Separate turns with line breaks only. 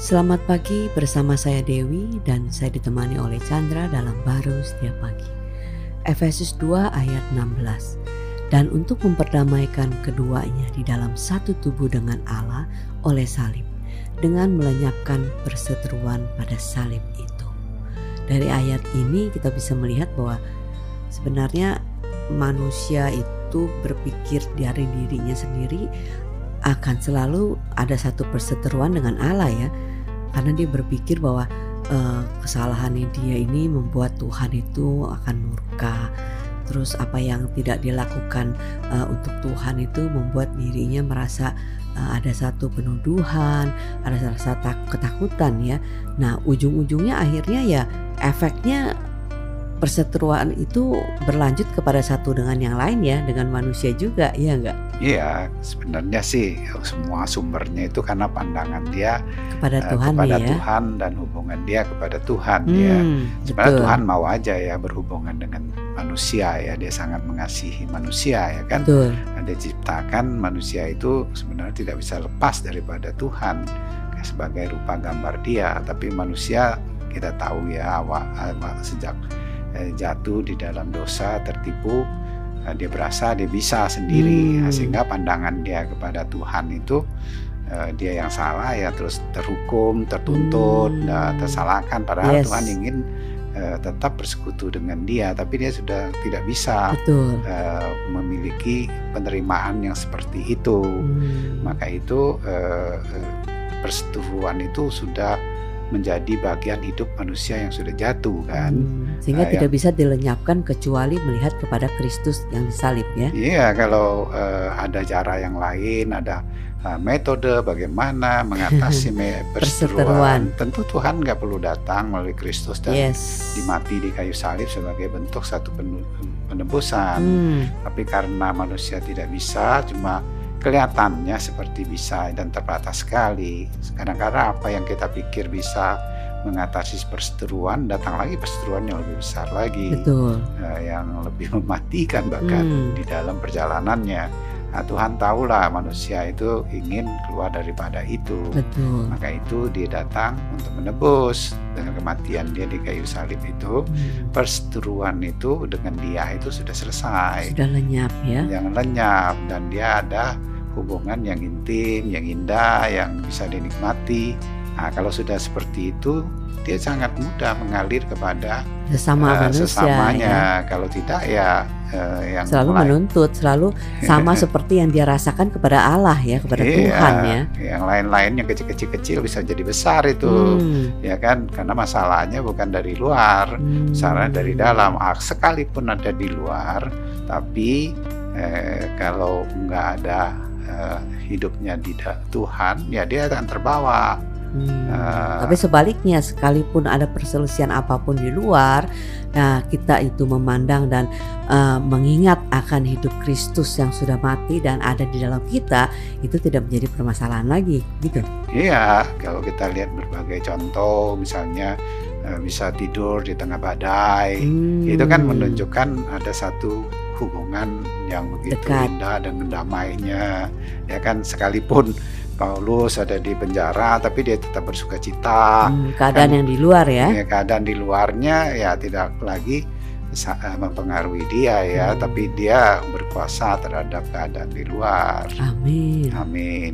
Selamat pagi bersama saya Dewi dan saya ditemani oleh Chandra dalam baru setiap pagi. Efesus 2 ayat 16. Dan untuk memperdamaikan keduanya di dalam satu tubuh dengan Allah oleh salib dengan melenyapkan perseteruan pada salib itu. Dari ayat ini kita bisa melihat bahwa sebenarnya manusia itu berpikir dari dirinya sendiri akan selalu ada satu perseteruan dengan Allah ya karena dia berpikir bahwa uh, kesalahannya dia ini membuat Tuhan itu akan murka terus apa yang tidak dilakukan uh, untuk Tuhan itu membuat dirinya merasa uh, ada satu penuduhan, ada rasa ketakutan ya. Nah, ujung-ujungnya akhirnya ya efeknya perseteruan itu berlanjut kepada satu dengan yang lain ya, dengan manusia juga, ya enggak?
Iya, sebenarnya sih semua sumbernya itu karena pandangan dia
kepada uh, Tuhan
kepada
ya.
Tuhan dan hubungan dia kepada Tuhan hmm, ya. Sebenarnya betul. Tuhan mau aja ya berhubungan dengan manusia ya, dia sangat mengasihi manusia ya kan. Betul. Nah, dia ciptakan manusia itu sebenarnya tidak bisa lepas daripada Tuhan sebagai rupa gambar dia, tapi manusia kita tahu ya awal, awal sejak eh, jatuh di dalam dosa tertipu eh, dia berasa dia bisa sendiri hmm. sehingga pandangan dia kepada Tuhan itu eh, dia yang salah ya terus terhukum tertuntut hmm. nah, tersalahkan padahal yes. Tuhan ingin eh, tetap bersekutu dengan dia tapi dia sudah tidak bisa Betul. Eh, memiliki penerimaan yang seperti itu hmm. maka itu eh persetujuan itu sudah menjadi bagian hidup manusia yang sudah jatuh kan? Hmm,
sehingga uh, tidak yang, bisa dilenyapkan kecuali melihat kepada Kristus yang disalib ya?
Iya kalau uh, ada cara yang lain ada uh, metode bagaimana mengatasi perseteruan. tentu Tuhan nggak perlu datang melalui Kristus dan yes. dimati di kayu salib sebagai bentuk satu penebusan hmm. tapi karena manusia tidak bisa cuma kelihatannya seperti bisa dan terbatas sekali. Kadang-kadang apa yang kita pikir bisa mengatasi perseteruan, datang lagi perseteruan yang lebih besar lagi,
Betul.
Uh, yang lebih mematikan bahkan hmm. di dalam perjalanannya. Nah, Tuhan tahulah manusia itu ingin keluar daripada itu.
Betul.
Maka itu dia datang untuk menebus dengan kematian dia di kayu salib itu. Hmm. Perseteruan itu dengan dia itu sudah selesai.
Sudah lenyap ya.
Yang lenyap dan dia ada hubungan yang intim, yang indah, yang bisa dinikmati. Nah, kalau sudah seperti itu, dia sangat mudah mengalir kepada
sesama uh, manusia.
Sesamanya. Ya. Kalau tidak ya uh, yang
selalu mulai. menuntut, selalu sama seperti yang dia rasakan kepada Allah ya, kepada iya, Tuhan ya.
Yang lain-lain yang kecil-kecil bisa jadi besar itu, hmm. ya kan? Karena masalahnya bukan dari luar, hmm. masalahnya dari dalam. Ah, sekalipun ada di luar, tapi eh, kalau nggak ada uh, hidupnya di Tuhan, ya dia akan terbawa.
Hmm, uh, tapi sebaliknya, sekalipun ada perselisihan apa pun di luar, nah kita itu memandang dan uh, mengingat akan hidup Kristus yang sudah mati dan ada di dalam kita, itu tidak menjadi permasalahan lagi, gitu.
Iya, kalau kita lihat berbagai contoh, misalnya bisa tidur di tengah badai, hmm. itu kan menunjukkan ada satu hubungan yang begitu Dekat. indah dan damainya ya kan sekalipun Paulus ada di penjara tapi dia tetap bersuka cita
hmm, keadaan kan, yang di luar ya.
ya keadaan di luarnya ya tidak lagi eh, mempengaruhi dia ya hmm. tapi dia berkuasa terhadap keadaan di luar
amin
amin